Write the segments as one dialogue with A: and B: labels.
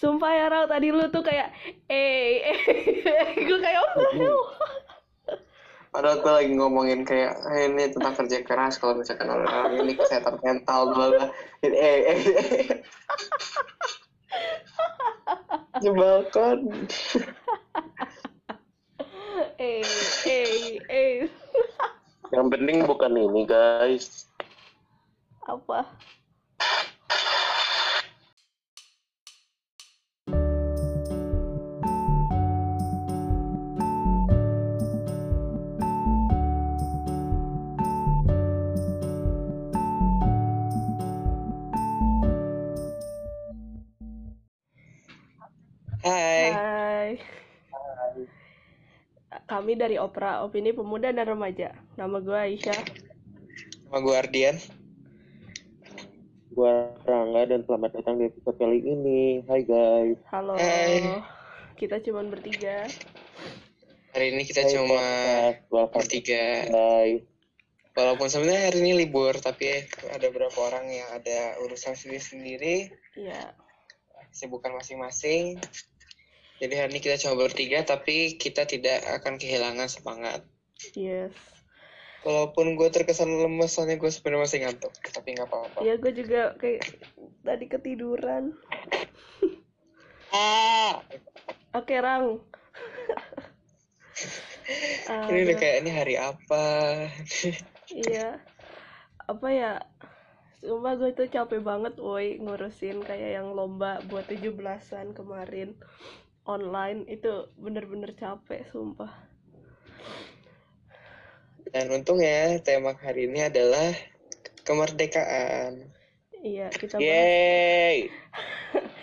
A: sumpah ya Rau tadi lu tuh kayak eh eh gue kayak oh
B: Padahal gue lagi ngomongin kayak eh, ini tentang kerja keras kalau misalkan orang ini kesehatan mental bla bla. Eh eh. eh. Jebakan.
A: eh eh eh
C: Yang penting bukan ini guys.
A: apa kami dari Opera Opini Pemuda dan Remaja nama gue Aisyah
B: Nama gue Ardian.
C: Gua Rangga dan selamat datang di episode kali ini. Hai guys.
A: halo
B: Hai.
A: kita cuman bertiga
B: Hari ini kita
C: Hai,
B: cuma.
C: Welcome
B: bertiga.
C: guys.
B: Walaupun sebenarnya hari ini libur, tapi ada beberapa orang yang ada urusan sendiri-sendiri,
A: ya
B: sibukan masing-masing. Jadi hari ini kita cuma bertiga, tapi kita tidak akan kehilangan semangat.
A: yes
B: Walaupun gue terkesan lemes, soalnya gue sebenarnya masih ngantuk, tapi nggak apa-apa.
A: ya gue juga kayak tadi ketiduran
B: Ah,
A: oke Rang Ah,
B: ini udah
A: gua-
B: kayak ini hari apa?
A: Iya. Apa ya? Sumpah gue tuh capek banget woi ngurusin kayak yang lomba buat 17-an kemarin online itu bener-bener capek sumpah.
B: Dan untung ya, tema hari ini adalah kemerdekaan.
A: Iya, kita
C: Yeay.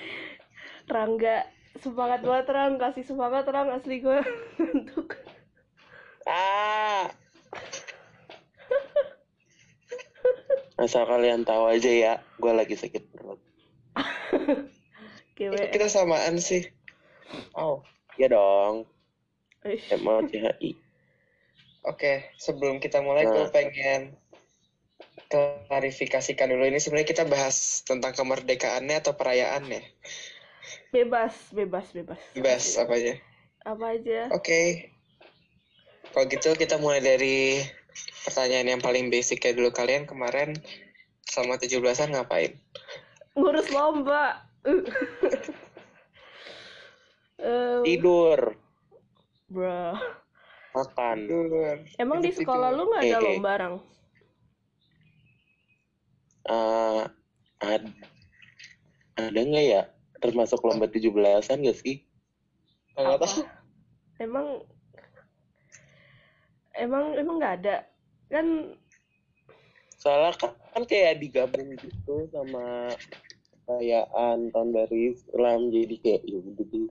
A: Rangga semangat banget Rang, kasih semangat Rang asli gue ngantuk.
C: Ah. Asal kalian tahu aja ya, gue lagi sakit perut.
B: Kita samaan sih. Oh,
C: Ya dong,
A: Ish.
C: MLCHI.
B: oke. Sebelum kita mulai, gue
C: Nah.
B: pengen klarifikasikan dulu. Ini sebenarnya kita bahas tentang kemerdekaannya atau perayaannya.
A: Bebas, bebas, bebas.
B: Bebas, apa aja.
A: Apa aja?
B: Oke. Kalau gitu kita mulai dari pertanyaan yang paling basic ya dulu. Kalian kemarin selama 17-an ngapain?
A: Ngurus lomba. Eh,
C: Tidur,
A: bro.
C: makan.
B: Tidur.
A: Emang di
B: Tidur,
A: sekolah
B: tidur.
A: lu nggak ada
C: Eh, eh.
A: lomba, Rang?
C: Eh, ad, ada nggak ya? Termasuk lomba 17-an gak sih?
B: Nggak
A: Apa?
B: tahu.
A: Emang emang emang nggak ada kan
C: Soalnya kan, kan kayak digabung gitu sama perayaan tahun baru Islam jadi kayak ya udah deh.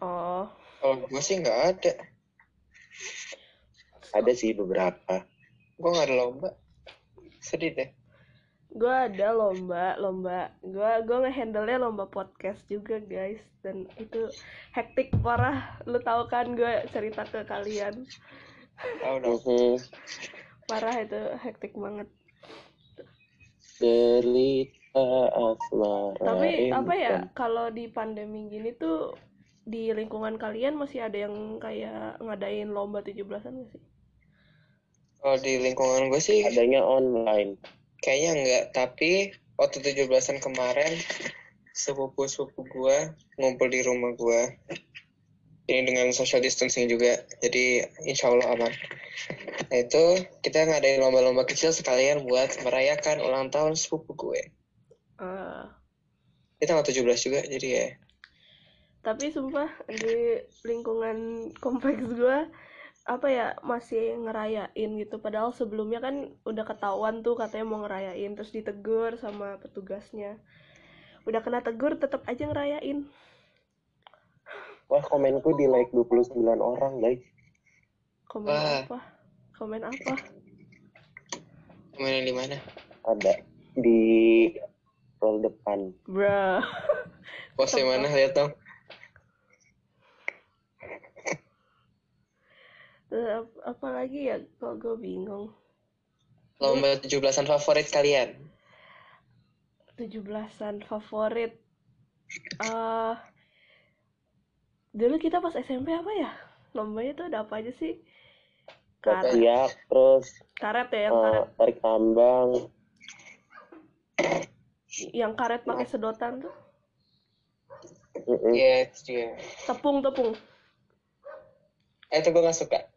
A: Oh
B: Kalau gue sih nggak ada.
C: ada sih beberapa
B: Gue nggak ada lomba. Sedih deh.
A: gue ada lomba lomba gue gue ngehandle nya lomba podcast juga guys dan itu hektik parah lu tahu kan gue cerita ke kalian
B: Tahu dong.
C: Mhm.
A: parah itu hektik banget
C: derita asmara
A: tapi apa ya kalau di pandemi gini tuh di lingkungan kalian masih ada yang kayak ngadain lomba 17-an gak sih?
B: Kalau di lingkungan gue sih
C: adanya online
B: kayaknya enggak. Tapi waktu 17-an kemarin sepupu-sepupu gue ngumpul di rumah gue. Ini dengan social distancing juga. Jadi insya Allah aman. Nah itu kita ngadain lomba-lomba kecil sekalian buat merayakan ulang tahun sepupu gue.
A: Ah,
B: Itu tanggal 17 juga jadi ya.
A: Tapi sumpah di lingkungan kompleks gue apa ya masih ngerayain gitu padahal sebelumnya kan udah ketahuan tuh katanya mau ngerayain terus ditegur sama petugasnya udah kena tegur tetap aja ngerayain
C: wah komenku di like 29 orang guys
A: komen
B: Wah.
A: apa komen apa
B: Ke mana di mana?
C: ada di roll depan
A: bro
B: yang mana? Lihat dong.
A: Terus ap- apa lagi ya kok gue bingung
B: Lomba 17-an favorit kalian.
A: 17-an favorit eh dulu kita pas SMP apa ya lombanya tuh ada apa aja sih karet
C: Siak, terus
A: karet ya yang
C: eh,
A: karet
C: tarik tambang.
A: yang karet pakai sedotan tuh.
B: Iya, juga.
A: tepung tepung
B: itu gue gak suka.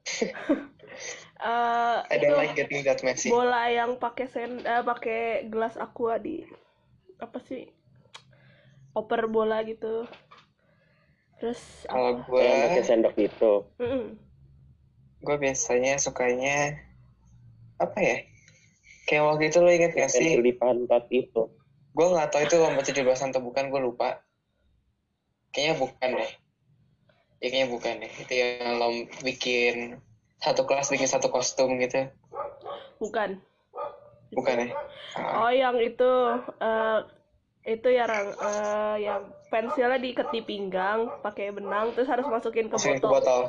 A: eh
B: I
A: itu
B: don't like getting that messy.
A: bola yang pakai sen eh, pakai gelas aqua di apa sih oper bola gitu terus
B: Kalau gue,
C: Yang pakai sendok itu.
A: Mm-mm.
B: gue biasanya sukanya apa ya? Kayak waktu itu lo inget gak sih?
C: Di pantat itu.
B: Gue nggak tahu itu lomba 17-an atau bukan, gue lupa. Kayaknya bukan deh. Ya, kayaknya bukan deh. Itu yang lom bikin satu kelas bikin satu kostum gitu.
A: bukan
B: Bukan ya? Ah,
A: oh yang itu eh itu yang eh, yang pensilnya diikat di pinggang pakai benang terus harus masukin ke
B: masukin ke
A: botol
B: botol.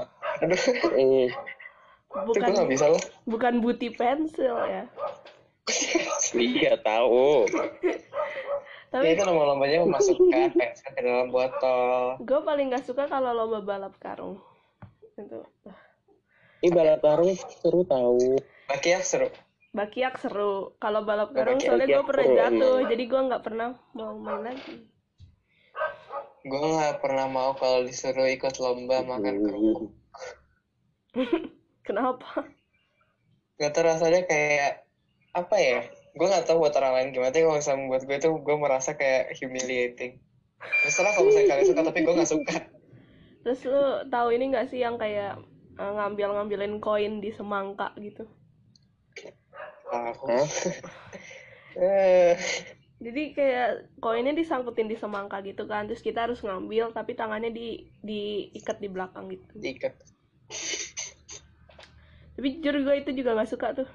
B: Aduh, itu nggak
A: bukan
B: bisa loh.
A: bukan buti pensil ya
C: Iya tahu.
B: Ya,
A: tapi
B: itu lomba-lombanya memasukkan pensil ke dalam botol.
A: gue paling nggak suka kalau lomba balap karung itu
C: Ini balap karung seru tahu.
B: Laki ya seru.
A: bakiak seru kalau balap karung
B: Bakiak-
A: soalnya gue
C: bakiak
A: pernah jatuh
C: emang.
A: jadi gue nggak pernah mau main lagi
B: Gue nggak pernah mau kalau disuruh ikut lomba makan kerupuk.
A: kenapa
B: Gak tau rasanya kayak apa ya? Gue nggak tahu buat orang lain gimana. Tapi kalau misalnya buat gue tuh gue merasa kayak humiliating. Terserah kalau misalnya kalian suka, tapi gue nggak suka.
A: terus lu tahu ini nggak sih yang kayak eh, ngambil-ngambilin koin di semangka gitu?
B: Eh,
A: Jadi kayak koinnya disangkutin di semangka gitu kan, terus kita harus ngambil tapi tangannya di diikat di belakang gitu.
B: diikat.
A: Tapi jujur gue itu juga nggak suka tuh.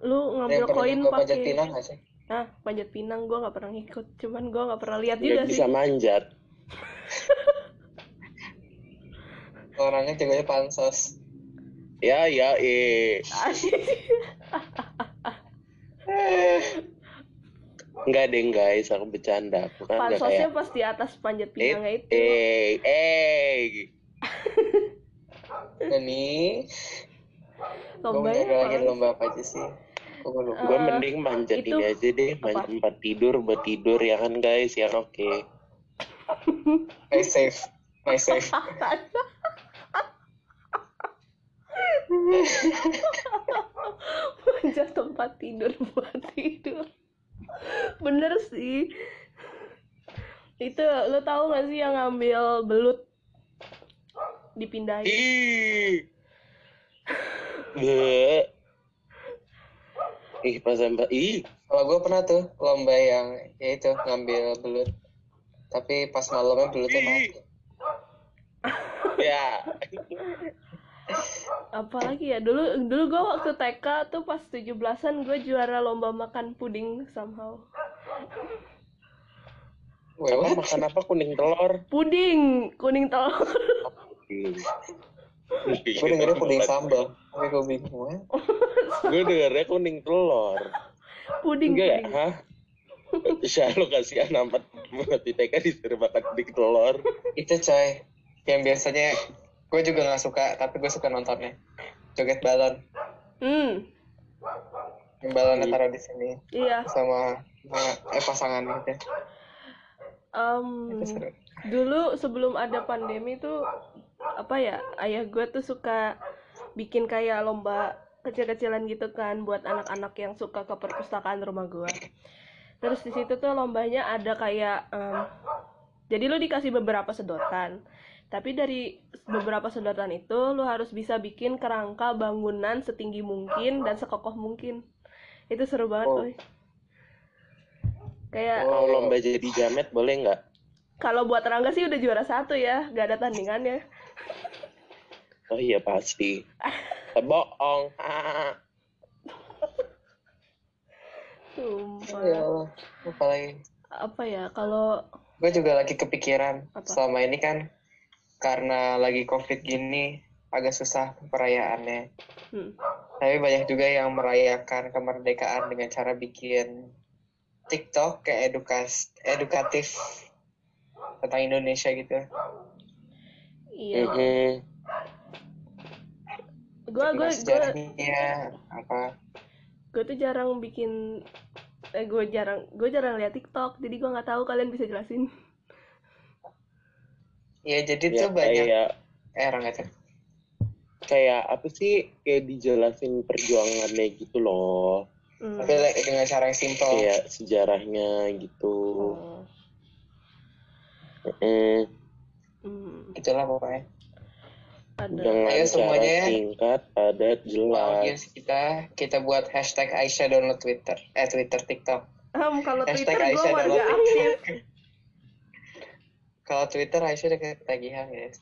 A: Lu ngambil koin
B: gue panjat
A: pakai
B: pinang nggak sih?
A: ah panjat pinang gue nggak pernah ngikut, cuman gue nggak pernah lihat juga
C: Nggak
A: sih.
C: bisa manjat.
B: Orangnya jaganya pansos.
C: Ya ya eh. Enggak deh guys, aku bercanda. Aku kan
A: Pansosnya
C: kayak
A: pas di atas panjat
C: eh
A: pinangnya itu.
C: eh eh.
B: Ada lagi
A: apa?
B: lomba apa aja sih? Gue lupa.
C: Gue
A: Eh,
C: mending manjat
A: itu
C: ini aja deh, manjat tempat tidur buat tidur ya kan guys, yang oke.
B: My safe. My safe.
A: Manjat tempat tidur buat tidur. Bener sih. Itu lo tahu gak sih yang ngambil belut dipindahin?
C: Ih. Pas sampai ih.
B: Kalau gue pernah tuh lomba yang ya itu ngambil belut. Tapi pas malamnya belutnya mati.
C: Ya.
A: Apalagi ya dulu dulu gue waktu TK tuh pas 17-an gue juara lomba makan puding somehow.
B: What?
C: makan apa kuning telur?
A: Puding, kuning telur.
B: Gue dengernya puding sambal. Tapi gue bingung.
C: Gue dengernya kuning telur.
A: puding,
C: Enggak ya?
A: puding.
C: Hah? Syah lo kasihan amat buat di TK disuruh makan kuning telur.
B: Itu coy. Yang biasanya gue juga gak suka, tapi gue suka nontonnya. Joget balon.
A: Hmm,
B: Yang balonnya taruh di sini.
A: iya.
B: Sama eh pasangan gitu. Seru.
A: dulu sebelum ada pandemi tuh apa ya ayah gue tuh suka bikin kayak lomba kecil-kecilan gitu kan buat anak-anak yang suka ke perpustakaan rumah gue terus di situ tuh lombanya ada kayak em, jadi lu dikasih beberapa sedotan tapi dari beberapa sedotan itu lu harus bisa bikin kerangka bangunan setinggi mungkin dan sekokoh mungkin itu seru banget
B: Oh.
A: kayak
C: Mau lomba jadi jamet boleh nggak?
A: kalau buat Rangga sih udah juara satu ya, gak ada tandingannya.
C: Oh iya pasti. Eh, Bohong. Ah.
A: Sumpah.
B: Ya Allah. Apalagi.
A: Apa ya, kalau
B: Gue juga lagi kepikiran.
A: Apa?
B: Selama ini kan karena lagi covid gini agak susah perayaannya.
A: hmm,
B: Tapi banyak juga yang merayakan kemerdekaan dengan cara bikin TikTok kayak edukas edukatif tentang Indonesia gitu
A: iya. Gue gue gue
B: apa?
A: Gue tuh jarang bikin eh gue jarang gue jarang lihat TikTok jadi gue nggak tahu kalian bisa jelasin.
B: Ya jadi
C: Ya,
B: tuh banyak
C: kayak
B: eh orang
C: kayak apa sih kayak dijelasin perjuangannya gitu loh.
A: Hmm.
B: tapi like, dengan cara yang simple
C: kayak sejarahnya gitu.
A: Oh. Hmm,
B: itulah pokoknya.
A: Ada
C: dengan
B: Ayo
C: cara
B: semuanya ya.
C: singkat padat jelas.
B: audiens kita kita buat hashtag Aisyah download Twitter. Eh Twitter TikTok.
A: Em, kalau
B: Hashtag
A: Twitter gue
B: Aisyah
A: warga
B: download
A: aktif
B: kalau Twitter Aisyah udah ketagihan guys.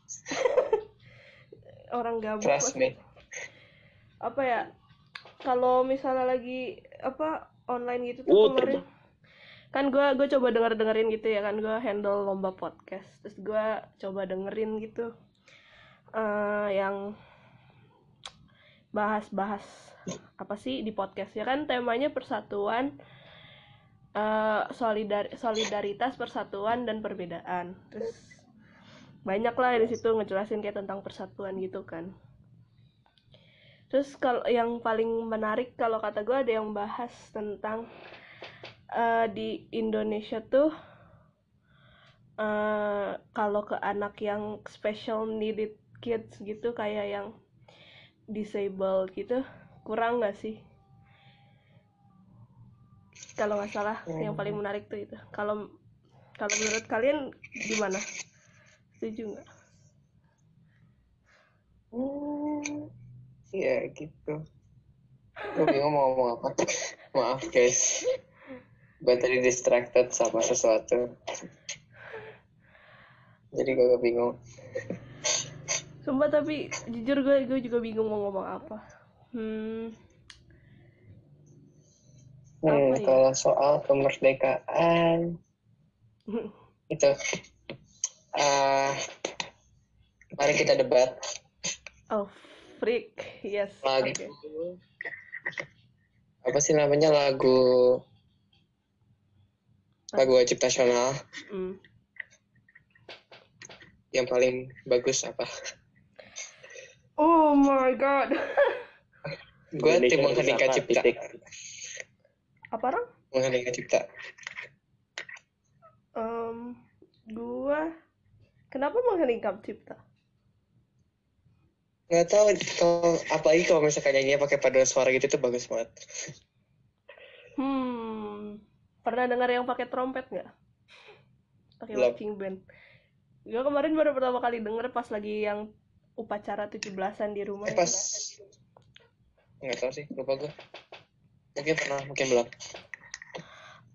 A: Orang gabut
B: trust me.
A: Apa ya? Kalau misalnya lagi apa online gitu tuh
C: Uh,
A: kemarin kan gue gue coba denger dengerin gitu ya kan gue handle lomba podcast. Terus gue coba dengerin gitu eh yang bahas-bahas apa sih di podcast. Ya kan temanya persatuan eh solidar solidaritas persatuan dan perbedaan. Terus banyak lah di situ ngejelasin kayak tentang persatuan gitu kan. Terus kalau yang paling menarik kalau kata gue ada yang bahas tentang eh, di Indonesia tuh eh, kalau ke anak yang special needed kids gitu kayak yang disabled gitu kurang nggak sih kalau nggak salah yang paling menarik tuh itu kalau kalau menurut kalian gimana setuju nggak
B: Hmm, ya gitu. Gue bingung mau ngomong apa. Maaf guys. Gue tadi distracted sama sesuatu. Jadi gue bingung.
A: Sumpah tapi jujur gue gue juga bingung mau ngomong apa. Hmm,
B: Hmm,
A: Apa ya?
B: kalau soal kemerdekaan itu, ah mari kita debat
A: oh freak, yes.
B: lagu
A: oke.
B: apa sih namanya lagu lagu wajib nasional
A: Hmm.
B: yang paling bagus apa?
A: Oh my god.
B: Gue tim mengheningkan cipta.
C: titik.
A: apa orang?
B: Mengheningkan cipta.
A: Em, gua kenapa mengheningkan cipta?
B: Nggak tahu kalau apalagi kalau misalkan nyanyinya pakai paduan suara gitu tuh bagus banget.
A: Hmm, pernah dengar yang pakai trompet nggak? Pakai marching band. Gue kemarin baru pertama kali denger pas lagi yang upacara 17-an di rumah.
B: Eh
A: ya.
B: pas nggak tahu sih lupa gue. Mungkin pernah, mungkin belum.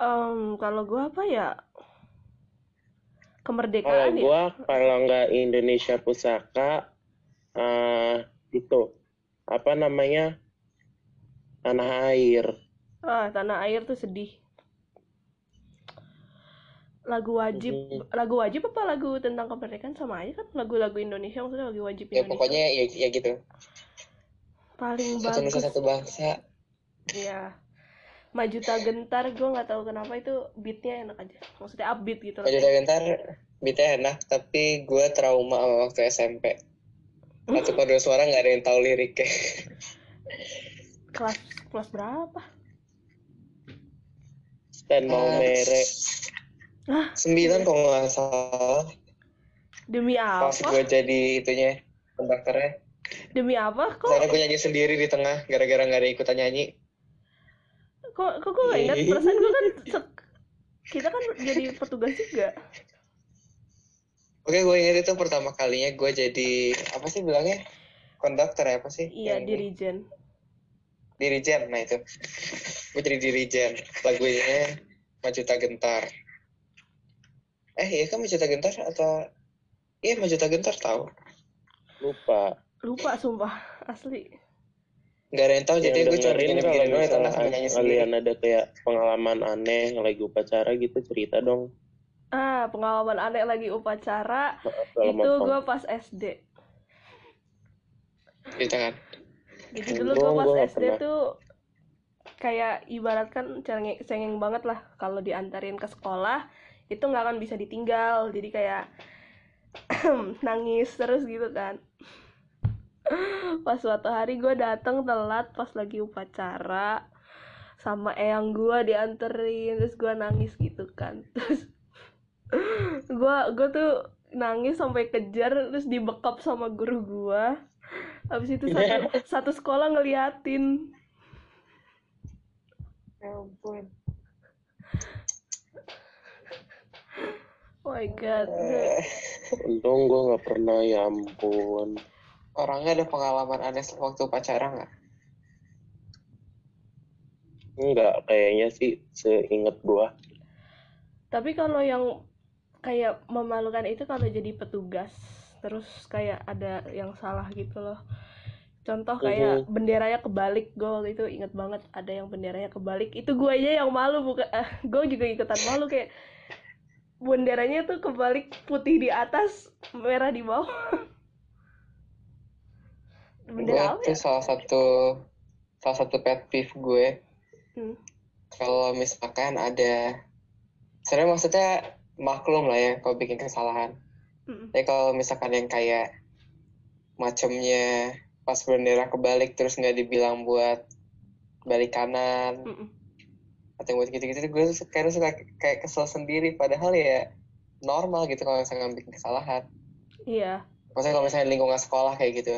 A: Em, kalau gua apa ya?
C: Kalau
A: Kemerdekaan ya?
C: gua kalau nggak Indonesia Pusaka eh itu apa namanya tanah air.
A: Ah, tanah air tuh sedih. Lagu wajib,
C: Mhm.
A: lagu wajib apa lagu tentang kemerdekaan sama aja kan? Lagu-lagu Indonesia maksudnya lagu wajib
B: Ya
A: Indonesia.
B: pokoknya ya, ya gitu.
A: paling
B: Satu
A: bagus.
B: satu bangsa.
A: Iya. Maju tak gentar, gue nggak tahu kenapa itu beatnya enak aja. Maksudnya upbeat gitu loh.
B: Maju tak gentar, beatnya enak, tapi gue trauma sama waktu SMP. Satu paduan suara nggak ada yang tahu liriknya.
A: Kelas kelas berapa?
C: Stand mau
B: Eh,
A: Ah,
B: Sembilan kalau nggak salah.
A: demi
B: Pas
A: apa?
B: gue jadi itunya, konduktornya.
A: Demi apa? Kok
B: Karena gue nyanyi sendiri di tengah, gara-gara nggak ada ikutan nyanyi.
A: kok kok gue nggak ingat perasaan gue kan kita kan jadi petugas juga.
B: Oke, gue ingat itu pertama kalinya gue jadi apa sih bilangnya? Konduktor ya apa sih?
A: Iya,
B: Yang
A: dirijen.
B: Dirijen, nah itu. Gue jadi dirijen. Lagunya Maju Tak Gentar. Eh, iya kan Maju Tak Gentar atau... Iya, Maju Tak Gentar tahu.
C: Lupa.
A: Lupa sumpah, asli.
B: Nggak ada yang tahu, jadi
C: Yang
B: gue cuma
C: dengerin
B: bikin
C: kalau misalnya
B: sendiri.
C: kalian ada kayak pengalaman aneh lagi upacara gitu cerita dong.
A: Ah, pengalaman aneh lagi upacara
C: Maaf
A: itu gue pas SD.
B: Gitu kan.
A: Jadi dulu
C: Gua-
A: gue pas
C: gua
A: SD
C: pernah.
A: tuh kayak ibaratkan cengeng, cengeng banget lah kalau diantarin ke sekolah itu nggak akan bisa ditinggal. Jadi kayak nangis terus gitu kan. Pas suatu hari gue datang telat pas lagi upacara sama eyang gue dianterin terus gue nangis gitu kan. Terus gue gue tuh nangis sampai kejar terus dibekap sama guru gue habis itu satu satu sekolah ngeliatin.
B: Ya ampun.
A: Oh my god
B: Eh,
C: Untung gue nggak pernah ya ampun.
B: orangnya ada pengalaman aneh waktu upacara nggak?
C: Enggak, kayaknya sih seinget gue.
A: tapi kalau yang kayak memalukan itu kalau jadi petugas terus kayak ada yang salah gitu loh contoh kayak benderanya kebalik gue waktu itu inget banget ada yang benderanya kebalik itu gue aja yang malu bukan eh, gue juga ikutan malu kayak benderanya tuh kebalik putih di atas merah di bawah
B: Gue
A: bendera apa
B: tuh
A: ya?
B: salah satu salah satu pet peeve gue
A: Hmm.
B: kalau misalkan ada sebenarnya maksudnya maklum lah ya kalau bikin kesalahan
A: Mm-mm.
B: tapi kalau misalkan yang kayak macamnya pas bendera kebalik terus nggak dibilang buat balik kanan
A: Mm-mm.
B: Atau buat gitu-gitu gue tuh kadang suka kayak kesel sendiri. Padahal ya normal gitu kalau misalnya bikin kesalahan.
A: Iya.
B: Maksudnya kalau misalnya lingkungan sekolah kayak gitu.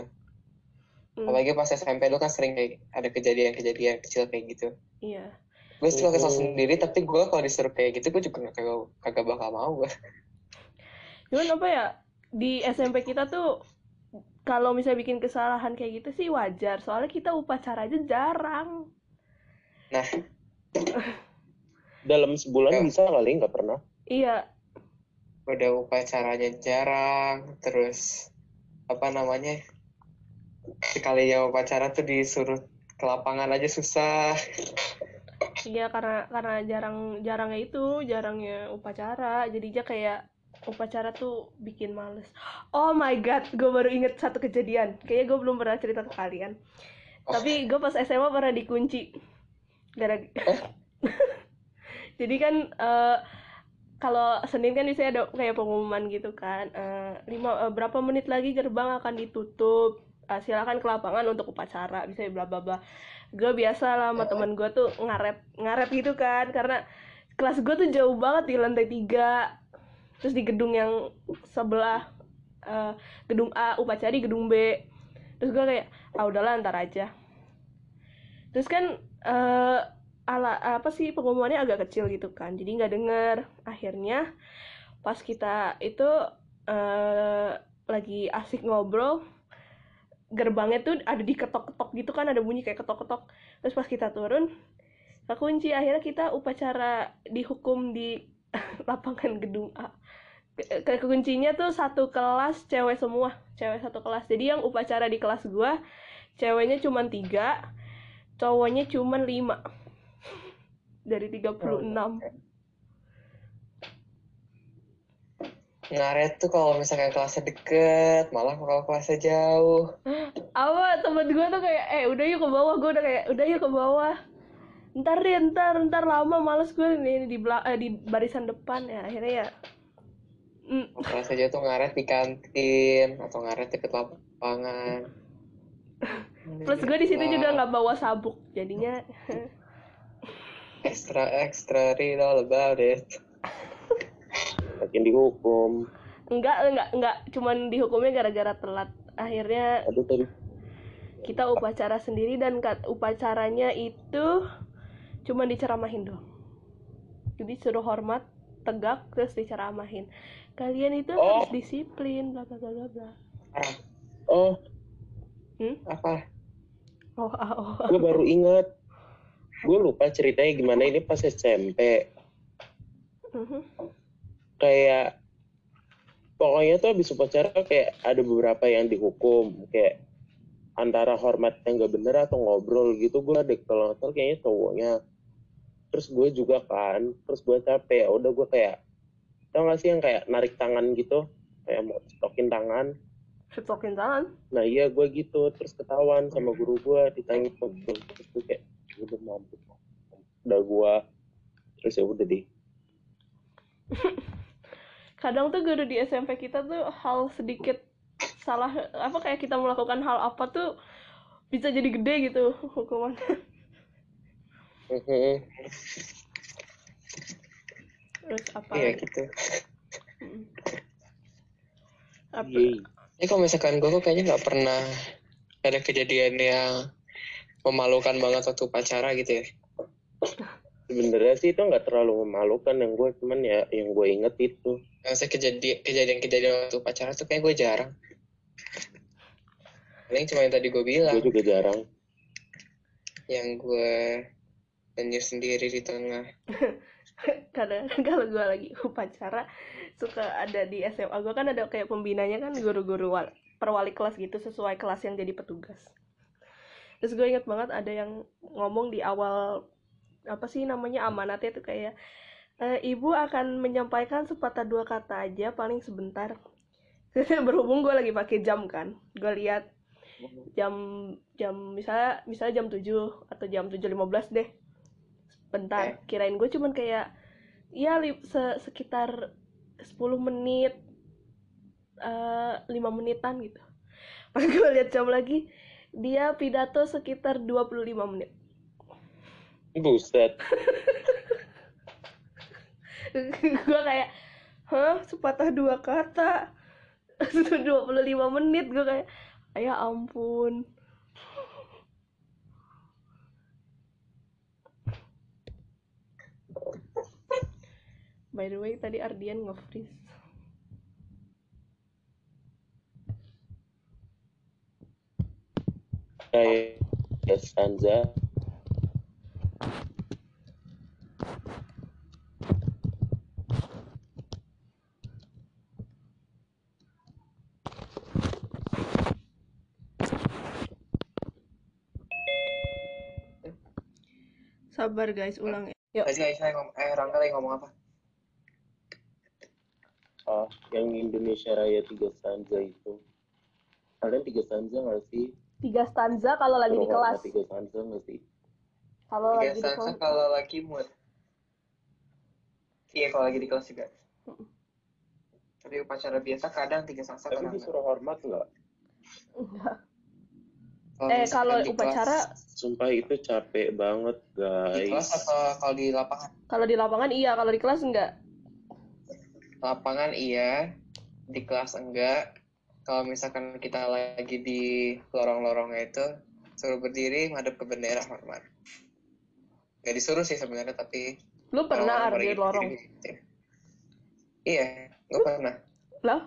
A: Mm,
B: apalagi pas SMP lu kan sering kayak ada kejadian-kejadian kecil kayak gitu.
A: Iya.
B: Gue suka kesel sendiri tapi gue kalau disuruh kayak gitu gue juga kagak, kagak bakal mau gue
A: cuman apa ya di SMP kita tuh kalau misalnya bikin kesalahan kayak gitu sih wajar. Soalnya kita upacara aja jarang.
B: Nah
C: Dalam sebulan
B: Ya.
C: bisa kali nggak pernah.
A: iya
B: udah upacaranya jarang terus apa namanya sekalinya upacara tuh disuruh ke lapangan aja susah
A: iya karena karena jarang jarangnya itu jarangnya upacara jadinya kayak upacara tuh bikin males oh my god gue baru inget satu kejadian kayaknya gue belum pernah cerita ke kalian
B: Oh.
A: tapi gue pas SMA pernah dikunci gara jadi kan eh, kalau Senin kan biasanya ada kayak pengumuman gitu kan eh, lima eh, berapa menit lagi gerbang akan ditutup Eh, silakan ke lapangan untuk upacara bisa bla bla bla. Gue biasa lah sama teman gue tuh ngaret ngaret gitu kan karena kelas gue tuh jauh banget di lantai tiga. Terus di gedung yang sebelah eh, gedung A upacara di gedung B. Terus gue kayak ah udahlah ntar aja. Terus kan eh, ala apa sih pengumumannya agak kecil gitu kan. Jadi nggak denger. Akhirnya pas kita itu eh, lagi asik ngobrol gerbangnya tuh ada di ketok-ketok gitu kan ada bunyi kayak ketok-ketok. Terus pas kita turun kekunci akhirnya kita upacara dihukum di lapangan gedung A. Ke- ke kuncinya tuh satu kelas cewek semua cewek satu kelas. Jadi yang upacara di kelas gua ceweknya cuma tiga cowoknya cuma lima. Dari 36
B: ngaret tuh kalau misalkan kelasnya deket malah kalau kelasnya jauh.
A: Apa? Temen gue tuh kayak eh udah yuk ke bawah. Gue udah kayak udah yuk ke bawah. Ntar deh ntar ntar lama males gue nih di bela- eh, di barisan depan ya akhirnya ya. Mm,
B: kelasnya jauh tuh ngaret di kantin atau ngaret deket lapangan
A: plus gue di situ juga nggak bawa sabuk jadinya
B: extra extra read all about it.
C: Makin dihukum.
A: enggak enggak enggak. Cuman dihukumnya gara-gara telat. Akhirnya
C: Aduh tadi
A: kita upacara sendiri dan upacaranya itu cuma diceramahin doang. Jadi suruh hormat tegak terus diceramahin. Kalian itu
C: Oh.
A: harus disiplin bla bla bla bla.
C: Oh,
A: hmm?
B: apa
A: oh, oh.
C: gue baru ingat. Gue lupa ceritanya gimana ini pas SMP.
A: Mhm.
C: Kayak pokoknya tuh habis upacara kayak ada beberapa yang dihukum kayak antara hormat yang gak bener atau ngobrol gitu gue ada kalau nggak salah kayaknya cowoknya terus gue juga kan terus gue capek ya udah gue kayak tau gak sih yang kayak narik tangan gitu kayak mau stokin tangan
A: Setokin tangan.
C: Nah iya gue gitu terus ketahuan sama guru gue ditanya terus gue kayak udah mampu udah gue terus ya udah deh.
A: Kadang tuh guru di SMP kita tuh hal sedikit salah apa kayak kita melakukan hal apa tuh bisa jadi gede gitu hukumannya.
C: Mhm.
A: terus apa
B: iya
A: lagi?
B: gitu.
A: Mm. apa
B: Ini kalau misalkan gue kok kayaknya nggak pernah ada kejadian yang memalukan banget waktu upacara gitu ya
C: Sebenarnya sih itu nggak terlalu memalukan yang gue cuman ya yang gue inget itu.
B: Maksudnya kejadian kejadian kejadian waktu upacara tuh kayak gue jarang paling cuma yang tadi gue bilang
C: Gue juga jarang.
B: yang gue nyanyi sendiri di tengah
A: kadang kalau gue lagi upacara suka ada di SMA gue kan ada kayak pembinanya kan guru-guru wal- perwali kelas gitu sesuai kelas yang jadi petugas. Terus gue inget banget ada yang ngomong di awal apa sih namanya amanatnya tuh kayak "Eh, ibu akan menyampaikan sepatah dua kata aja paling sebentar. Berhubung gue lagi pakai jam kan gue lihat jam jam misalnya misalnya jam 7 atau jam 7.15 deh. Bentar kirain gue cuman kayak ya li- se- sekitar 10 menit eh 5 menitan gitu. Pas gue lihat jam lagi dia pidato sekitar 25 menit.
C: Buset.
A: gue kayak hah? Sepatah dua kata. 25 menit gue kayak ya ampun by the way tadi Ardian nge-freeze
C: ya, stanza.
A: sabar guys ulang ya yuk
B: Tadi Aisyah ngomong, eh Rangga lagi ngomong apa?
C: Oh, yang Indonesia Raya tiga stanza itu. Kalian tiga stanza nggak sih?
A: tiga stanza kalau lagi di kelas
C: Tiga stanza nggak sih?
A: kalau
B: Tiga
A: lagi di
B: stanza
A: kelas
B: kalau lagi mood. Iya kalau lagi di kelas juga. Tapi upacara biasa kadang tiga stanza
C: Tapi
B: kadang
C: disuruh hormat nggak?
A: Enggak. Eh kalau
B: di
A: upacara
B: kelas,
C: Sumpah itu capek banget
B: di kelas
C: guys.
B: atau kalau di lapangan?
A: kalau di lapangan iya kalau di kelas enggak
B: Lapangan iya, di kelas enggak. Kalau misalkan kita lagi di lorong-lorongnya itu suruh berdiri madep ke bendera hormat. Gak disuruh sih sebenarnya tapi
A: lu pernah Ardi
B: pada
A: lorong
B: gitu, gitu. Iya, gue pernah.
A: lah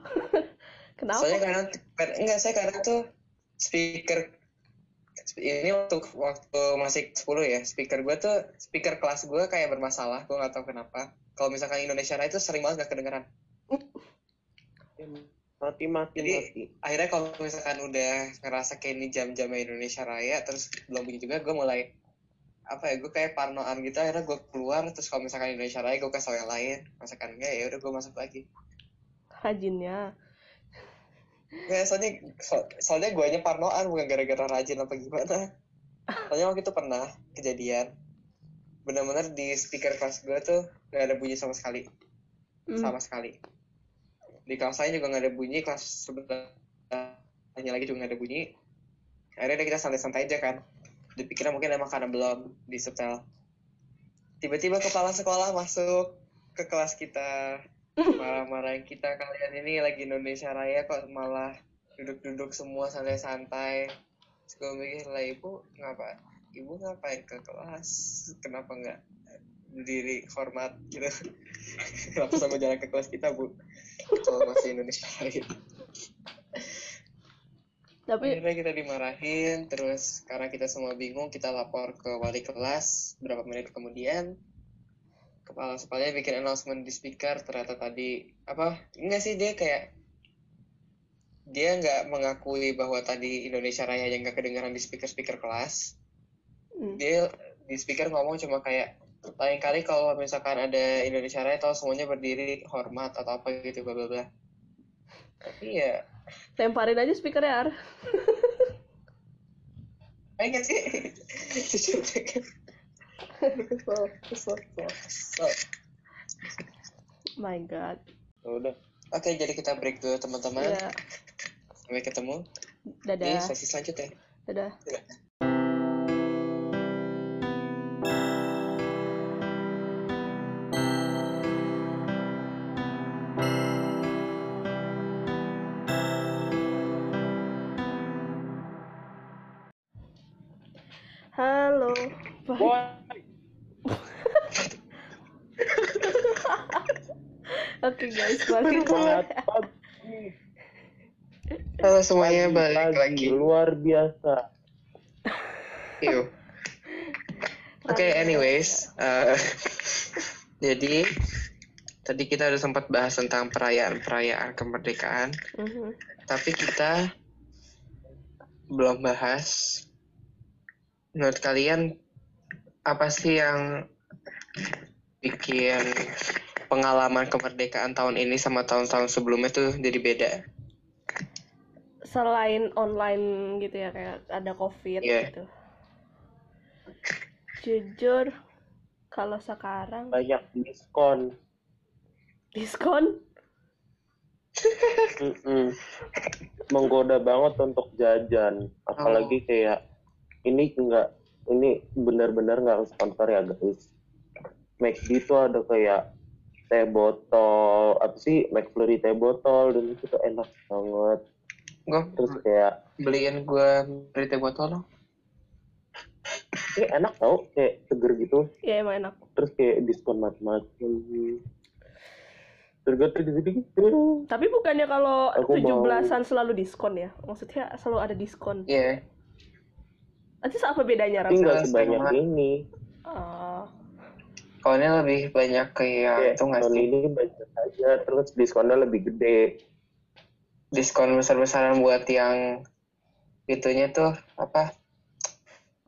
A: kenapa
B: Soalnya kadang enggak saya kadang tuh speaker ini waktu waktu masih 10 ya speaker gue tuh speaker kelas gue kayak bermasalah gue nggak tahu kenapa kalau misalkan Indonesia Raya itu sering banget gak kedengeran.
C: Mati mati
B: Jadi-
C: mati.
B: akhirnya kalau misalkan udah ngerasa kayak ini jam-jamnya Indonesia Raya terus belum bunyi juga gue mulai apa ya gue kayak parnoan gitu. Akhirnya gue keluar terus kalau misalkan Indonesia Raya gue kasih tau yang lain. Misalkan enggak ya udah gue masuk lagi.
A: Rajinnya.
B: Nggak, soalnya so- soalnya gue nya parnoan bukan gara-gara rajin apa gimana. Soalnya waktu itu pernah kejadian benar-benar di speaker kelas gue tuh gak ada bunyi sama sekali.
A: Hmm.
B: sama sekali. Di kelas lain juga gak ada bunyi kelas sebelahnya lagi juga gak ada bunyi. Akhirnya kita santai-santai aja kan. Dipikirnya mungkin emang karena belum di setel. Tiba-tiba kepala sekolah masuk ke kelas kita. Marah-marahin kita kalian ini lagi Indonesia Raya kok malah duduk-duduk semua santai-santai. Gue mikir lah ibu ngapa ibu ngapain ke kelas? Kenapa nggak berdiri hormat gitu? Kenapa sama jalan ke kelas kita bu. Kalau masih Indonesia Raya
A: tapi
B: akhirnya kita dimarahin terus karena kita semua bingung kita lapor ke wali kelas berapa menit kemudian kepala sekolahnya bikin announcement di speaker ternyata tadi apa enggak sih dia kayak dia nggak mengakui bahwa tadi Indonesia Raya yang nggak kedengaran di speaker speaker kelas
A: hmm,
B: dia di speaker ngomong cuma kayak lain kali kalau misalkan ada Indonesia Raya tahu semuanya berdiri hormat atau apa gitu bla bla bla. Tapi ya
A: lemparin aja speakernya Ar.
B: Pengen sih.
A: My god.
C: Ya udah.
B: Oke, jadi kita break dulu teman-teman.
A: ya
B: Sampai ketemu di
A: dadah
B: sesi selanjutnya.
A: dadah. Halo
B: Halo semuanya,
C: Pagi,
B: balik
C: pagi.
B: lagi.
C: Luar biasa.
B: Yuk. Oke, anyways, eh, jadi tadi kita udah sempat bahas tentang perayaan-perayaan kemerdekaan,
A: Mhm.
B: tapi kita belum bahas. Menurut kalian apa sih yang bikin pengalaman kemerdekaan tahun ini sama tahun-tahun sebelumnya tuh jadi beda?
A: Selain online gitu ya kayak ada covid
B: Iya.
A: gitu jujur kalau sekarang
C: Banyak diskon.
A: diskon
C: Mm-mm. Menggoda banget untuk jajan. Apalagi kayak ini enggak ini benar-benar nggak sponsor ya guys. McD itu ada kayak teh botol apa sih McFlurry teh botol dan itu tuh enak banget.
B: Gue
C: Terus kayak
B: beliin gue beli teh botol dong.
C: ini enak tau kayak seger gitu.
A: ya emang enak
C: Terus kayak diskon macam-macam.
A: Tapi bukannya kalau
C: mau.
A: 17-an selalu diskon ya maksudnya selalu ada diskon
B: Iya.
A: nanti apa bedanya
C: Tapi
A: Ram?
C: nggak
B: Rasa
C: sebanyak ini.
A: Ah,
B: Kalau ini lebih banyak kayak
C: Kayak
B: itu nggak
C: tahun
B: sih?
C: ini banyak aja. Terus diskonnya lebih gede.
B: Diskon besar-besaran buat yang itunya tuh apa?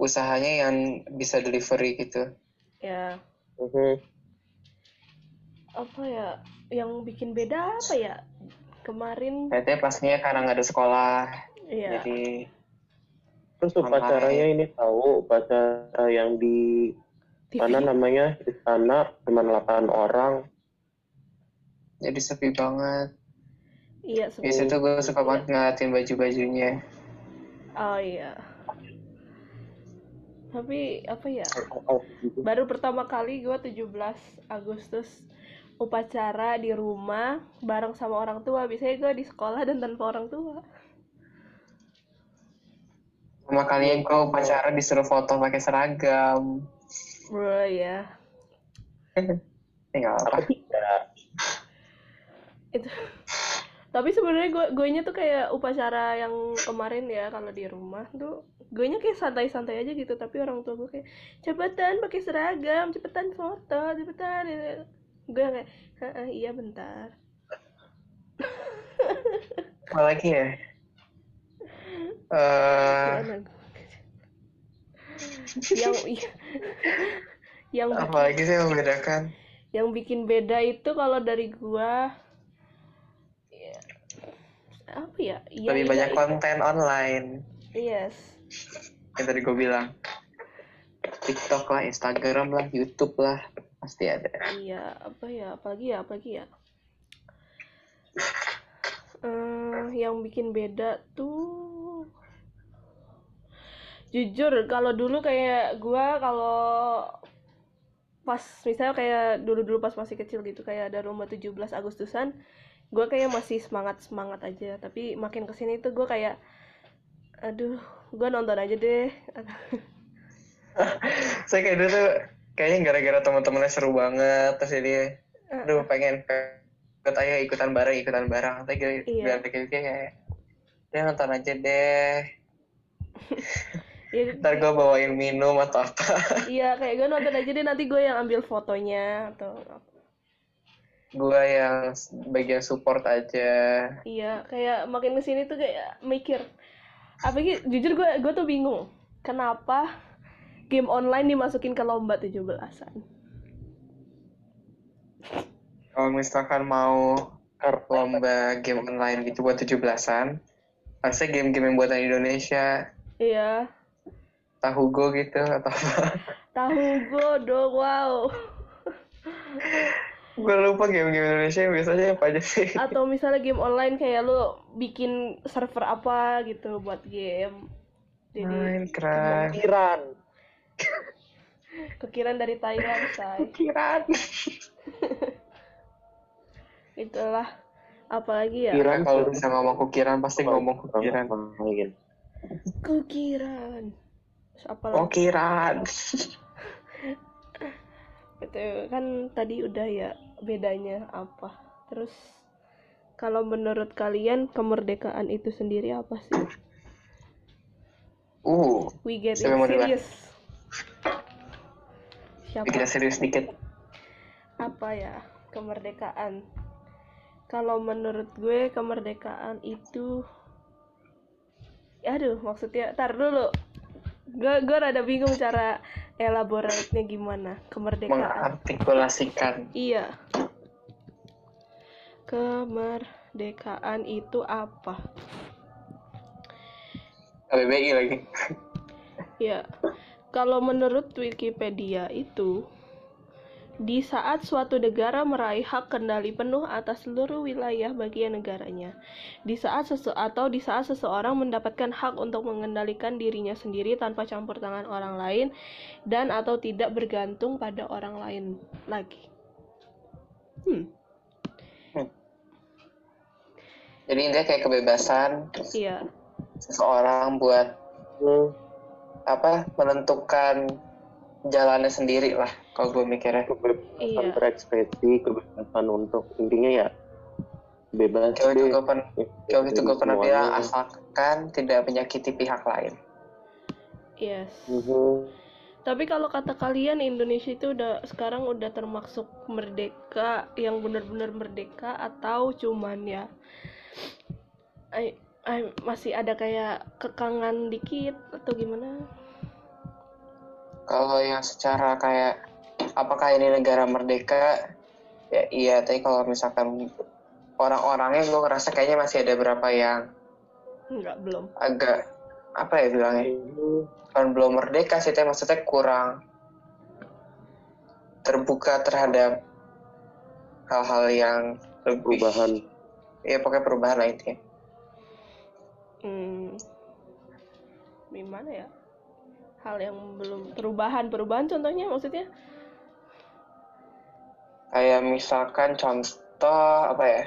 B: Usahanya yang bisa delivery gitu.
A: ya
C: Mhm.
A: apa ya yang bikin beda apa ya kemarin
B: Kayaknya pastinya karena nggak ada sekolah,
A: ya
B: jadi
C: Terus upacaranya ini tahu upacara yang di
A: TV
C: mana namanya istana cuma 8 orang.
B: jadi sepi banget.
A: Iya
B: Di situ gue suka banget ngeliatin baju-bajunya.
A: oh iya tapi apa ya
C: Oh, gitu.
A: baru pertama kali gue 17 Agustus upacara di rumah bareng sama orang tua biasanya gue di sekolah dan tanpa orang tua
B: Sama kalian gue upacara disuruh foto pakai seragam.
A: bro ya
B: Ya nggak apa.
A: Itu tapi sebenarnya gue gue nya tuh kayak upacara yang kemarin ya kalau di rumah tuh gue nya kayak santai-santai aja gitu tapi orang tua gue kayak cepetan pakai seragam cepetan foto cepetan gue kayak "Heeh, iya bentar
B: Apa lagi ya? Eh,
A: gua? yang yang
B: apa lagi sih yang membedakan?
A: yang bikin beda itu kalau dari gua ya Iya,
B: Lebih
A: iya,
B: banyak
A: iya.
B: konten online.
A: yes
B: Yang tadi gue bilang. TikTok lah, Instagram lah, YouTube lah, pasti ada.
A: iya apa ya apalagi ya apalagi ya Eh, yang bikin beda tuh jujur kalau dulu kayak gua kalau pas misalnya kayak dulu-dulu pas masih kecil gitu kayak ada lomba 17 Agustusan gua kayak masih semangat semangat aja tapi makin ke sini tuh gua kayak aduh gua nonton aja deh.
B: Saya kayak dulu tuh kayaknya gara-gara teman-temannya seru banget terus jadi aduh pengen ikut ayo ikutan bareng ikutan bareng. Tapi gue
A: Iya.
B: biar pikir kayak ya nonton aja deh.
A: Ya,
B: ntar gue bawain minum atau apa.
A: Iya kayak gue nonton aja deh nanti gue yang ambil fotonya atau
B: gue yang bagian support aja
A: Iya, kayak makin ke sini tuh kayak mikir. Apa sih, jujur gue gue tuh bingung. Kenapa game online dimasukin ke lomba 17-an?
B: kalau misalkan mau lomba game online gitu buat 17-an harusnya game-game yang buatan Indonesia
A: Iya.
B: tahu go gitu atau apa
A: Tahu gue dong, wow.
B: gue lupa game-game Indonesia yang biasanya apa aja sih.
A: Atau misalnya game online kayak lu bikin server apa gitu buat game. Jadi
B: Minecraft.
C: Pikiran.
A: kekiran dari Thailand say.
B: Kiran
A: itulah. Apalagi ya?
B: Kiran kalau bisa ngomong kukiran pasti ngomong kukiran
A: kekiran.
B: Oh
A: apalagi?
B: Kiran
A: itu kan tadi udah ya bedanya apa. Terus kalau menurut kalian kemerdekaan itu sendiri apa sih?
B: Uh
A: we get it
B: Siapa? Kita serius dikit.
A: Apa ya? Kemerdekaan. Kalau menurut gue kemerdekaan itu aduh maksudnya tar dulu gue gue rada bingung cara elaboratnya gimana kemerdekaan.
B: Mengartikulasikan.
A: Iya. Kemerdekaan itu apa?
B: KBBI lagi.
A: Ya, kalau menurut Wikipedia itu di saat suatu negara meraih hak kendali penuh atas seluruh wilayah bagian negaranya, di saat sese atau di saat seseorang mendapatkan hak untuk mengendalikan dirinya sendiri tanpa campur tangan orang lain dan atau tidak bergantung pada orang lain lagi. Hmm,
B: jadi intinya kayak kebebasan
A: iya,
B: seseorang buat
C: Hmm,
B: apa menentukan jalannya sendiri lah kalau gue mikirnya
C: kebebasan
A: Iya.
C: berekspresi, kebebasan untuk intinya ya bebas
B: Jauh itu gue pernah jauh itu gue pernah bilang asalkan tidak menyakiti pihak lain
A: yes.
C: Mhm.
A: Tapi kalau kata kalian Indonesia itu udah sekarang udah termasuk merdeka yang benar-benar merdeka atau cuman ya ay- ay- masih ada kayak kekangan dikit atau gimana?
B: Kalau yang secara kayak apakah ini negara merdeka ya iya tapi kalau misalkan orang-orangnya gue ngerasa kayaknya masih ada beberapa yang
A: Enggak, belum.
B: agak apa ya bilangnya bukan belum merdeka sih tapi maksudnya kurang terbuka terhadap hal-hal yang lebih
C: perubahan
B: ya pokoknya perubahan lah intinya
A: Hmm. Gimana ya? Hal yang belum perubahan, perubahan contohnya maksudnya?
B: kayak misalkan contoh apa ya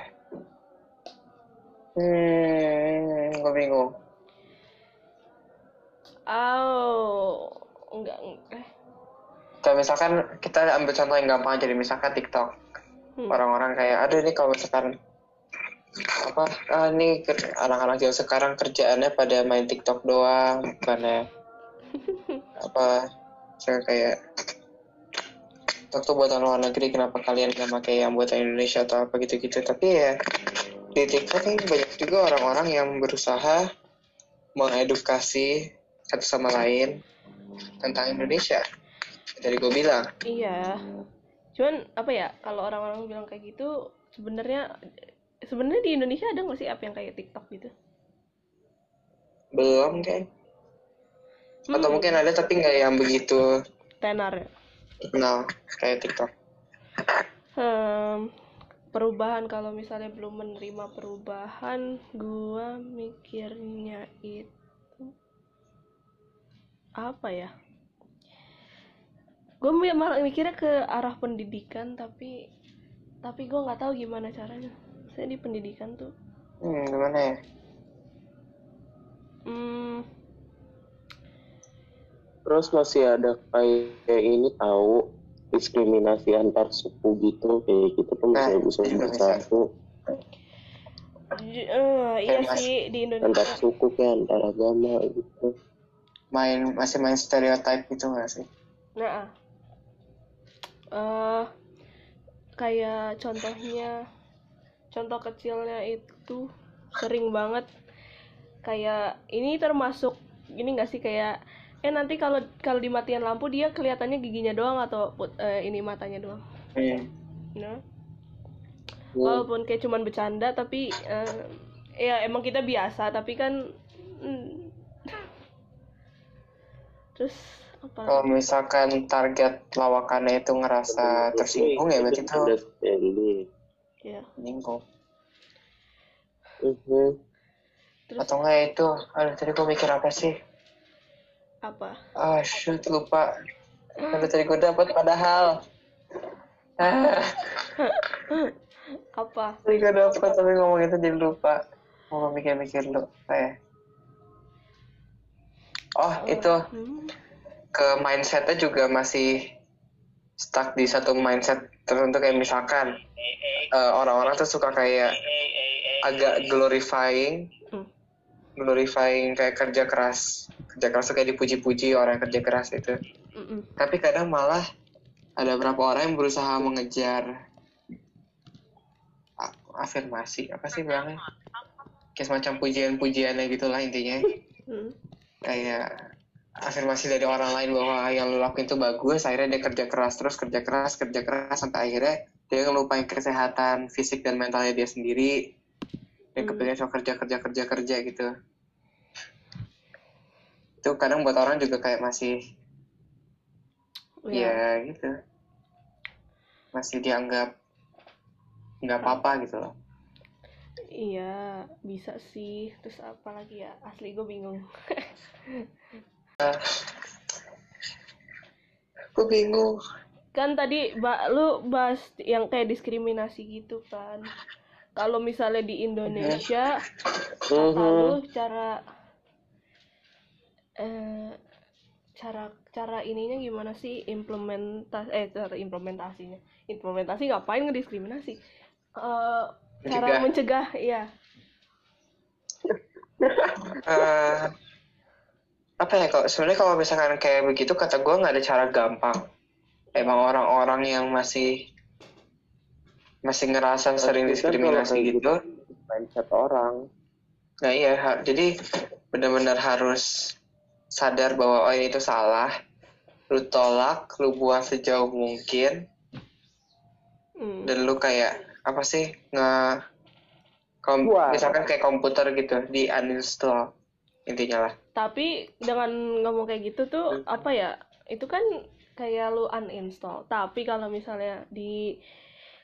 B: hmm gue bingung
A: Oh, enggak, eh.
B: kayak misalkan kita ambil contoh yang gampang aja misalkan TikTok
A: Hmm.
B: orang-orang kayak aduh ini kalau misalkan apa ah, ini anak-anak zaman sekarang kerjaannya pada main TikTok doang bukannya apa saya kayak tuh buatan luar negeri kenapa kalian nggak pakai yang buatan Indonesia atau apa gitu-gitu tapi ya di TikTok ini banyak juga orang-orang yang berusaha mengedukasi satu sama lain tentang Indonesia dari gue bilang
A: Iya. Cuman apa ya, kalau orang-orang bilang kayak gitu, sebenarnya sebenarnya di Indonesia ada nggak sih app yang kayak TikTok gitu?
B: belum kan atau
A: Hmm.
B: mungkin ada tapi nggak yang begitu
A: Tenar ya.
B: kenal kayak TikTok
A: Hmm, perubahan kalau misalnya belum menerima perubahan, gua mikirnya itu apa ya? Gue malah mikirnya ke arah pendidikan, tapi tapi gue nggak tahu gimana caranya. Saya di pendidikan tuh,
B: hmm, gimana ya
A: hmm,
C: terus masih ada kayak ini tahu diskriminasi antar suku gitu kayak gitu tuh
B: Nah,
C: bisa bisa
B: itu bisa.
C: bersatu
A: eh, iya
B: Kayak mas-
A: sih di
C: antar
A: Indonesia.
C: suku kayak antar agama gitu
B: main masih main stereotype gitu nggak sih
A: Nah, eh kayak contohnya, contoh kecilnya itu sering banget kayak ini termasuk ini nggak sih kayak eh nanti kalau kalau dimatiin lampu dia kelihatannya giginya doang atau put- eh, ini matanya doang.
B: hmm.
A: Nah,
C: Hmm.
A: walaupun kayak cuman bercanda tapi eh, ya emang kita biasa tapi kan mm, terus Apa?
B: kalau misalkan target lawakannya itu ngerasa tersinggung ya berarti itu
C: Understanding.
A: ya
B: menyinggung
C: Mhm.
A: terus
B: atau enggak itu aduh tadi gue mikir apa sih
A: apa?
B: Ah shoot lupa. Aduh tadi gue dapat padahal. Ah
A: apa?
B: Tadi gue dapat tapi ngomong itu jadi lupa. Mau mikir-mikir lu kayak oh itu.
A: Hmm.
B: ke mindsetnya juga masih stuck di satu mindset tertentu kayak misalkan eh, orang-orang tuh suka kayak agak glorifying.
A: Hmm.
B: Glorifying kayak kerja keras. Kerja keras tuh kayak dipuji-puji orang yang kerja keras itu.
A: Mm-mm.
B: tapi kadang malah ada beberapa orang yang berusaha mengejar afirmasi. Apa sih bilangnya? Kayak semacam pujian-pujiannya gitulah intinya.
A: Hmm.
B: kayak afirmasi dari orang lain bahwa yang lu lakuin itu bagus akhirnya dia kerja keras terus kerja keras kerja keras sampai akhirnya dia ngelupain kesehatan fisik dan mentalnya dia sendiri dia
A: Hmm.
B: kepengen cuma kerja kerja kerja kerja gitu. Itu kadang buat orang juga kayak masih
A: ya
B: ya gitu. Masih dianggap nggak apa-apa gitu loh.
A: Iya bisa sih. Terus apa lagi ya? Asli gue bingung.
B: Gue bingung.
A: Kan tadi ba lu bahas yang kayak diskriminasi gitu kan kalau misalnya di Indonesia kata
C: Mhm.
A: lu cara eh cara cara ininya gimana sih? Implementasi eh cara implementasinya. Implementasi ngapain? Ngediskriminasi. Eh cara mencegah. ya
B: Eh, apa ya kalau sebenarnya kalau misalkan kayak begitu kata gue nggak ada cara gampang. Emang orang-orang yang masih masih ngerasa sering
C: Tapi kan
B: diskriminasi
C: kayak
B: gitu.
C: mindset orang.
B: Nah iya ha- jadi benar-benar harus sadar bahwa oh ini itu salah. Lu tolak lu buang sejauh mungkin.
A: Hmm.
B: dan lu kayak apa sih nge kom-
C: Buang.
B: misalkan kayak komputer gitu di uninstall intinya lah.
A: Tapi dengan ngomong kayak gitu tuh apa ya itu kan kayak lu uninstall. Tapi kalau misalnya di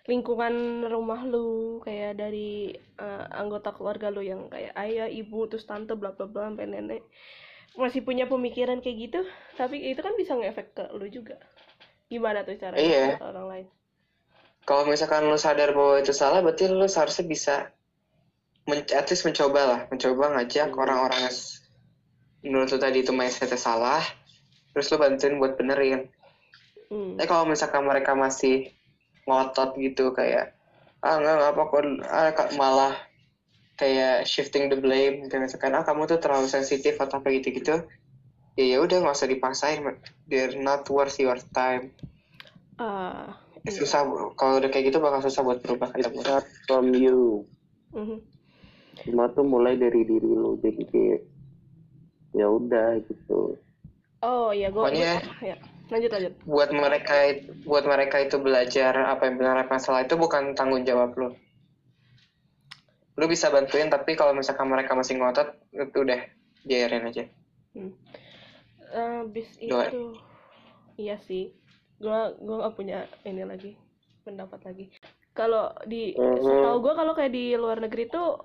A: lingkungan rumah lu kayak dari eh, anggota keluarga lu yang kayak ayah ibu terus tante bla bla bla sampai nenek. Masih punya pemikiran kayak gitu tapi itu kan bisa ngefek ke lu juga. Gimana tuh caranya
B: Iya.
A: orang lain?
B: Kalau misalkan lu sadar bahwa itu salah berarti lu seharusnya bisa men at least mencoba lah. Mencoba ngajak orang-orang yang menurut lu tadi itu mindsetnya salah terus lu bantuin buat benerin.
A: Hmm.
B: tapi kalau misalkan mereka masih ngotot gitu kayak ah enggak enggak apa kok ah, malah kayak shifting the blame kayak misalkan ah kamu tuh terlalu sensitif atau apa gitu-gitu ya ya udah nggak usah dipaksain they're not worth your time.
A: Ah, iya.
B: susah kalau udah kayak gitu bakal susah buat berubah
C: it
B: ketemu
C: start from you.
A: Mhm.
C: semua tuh mulai dari diri lu jadi kayak ya udah gitu.
A: Oh iya gua,
B: Pokoknya-
A: gua- ya lanjut lanjut.
B: Buat mereka buat mereka itu belajar apa yang benar apa yang salah itu bukan tanggung jawab lo lu bisa bantuin tapi kalau misalkan mereka masih ngotot itu udah biarin aja.
A: Hmm. Eh, bis itu iya sih. Gua gua nggak punya ini lagi pendapat lagi. Kalau di
C: Mhm.
A: setahu gua kalau kayak di luar negeri tuh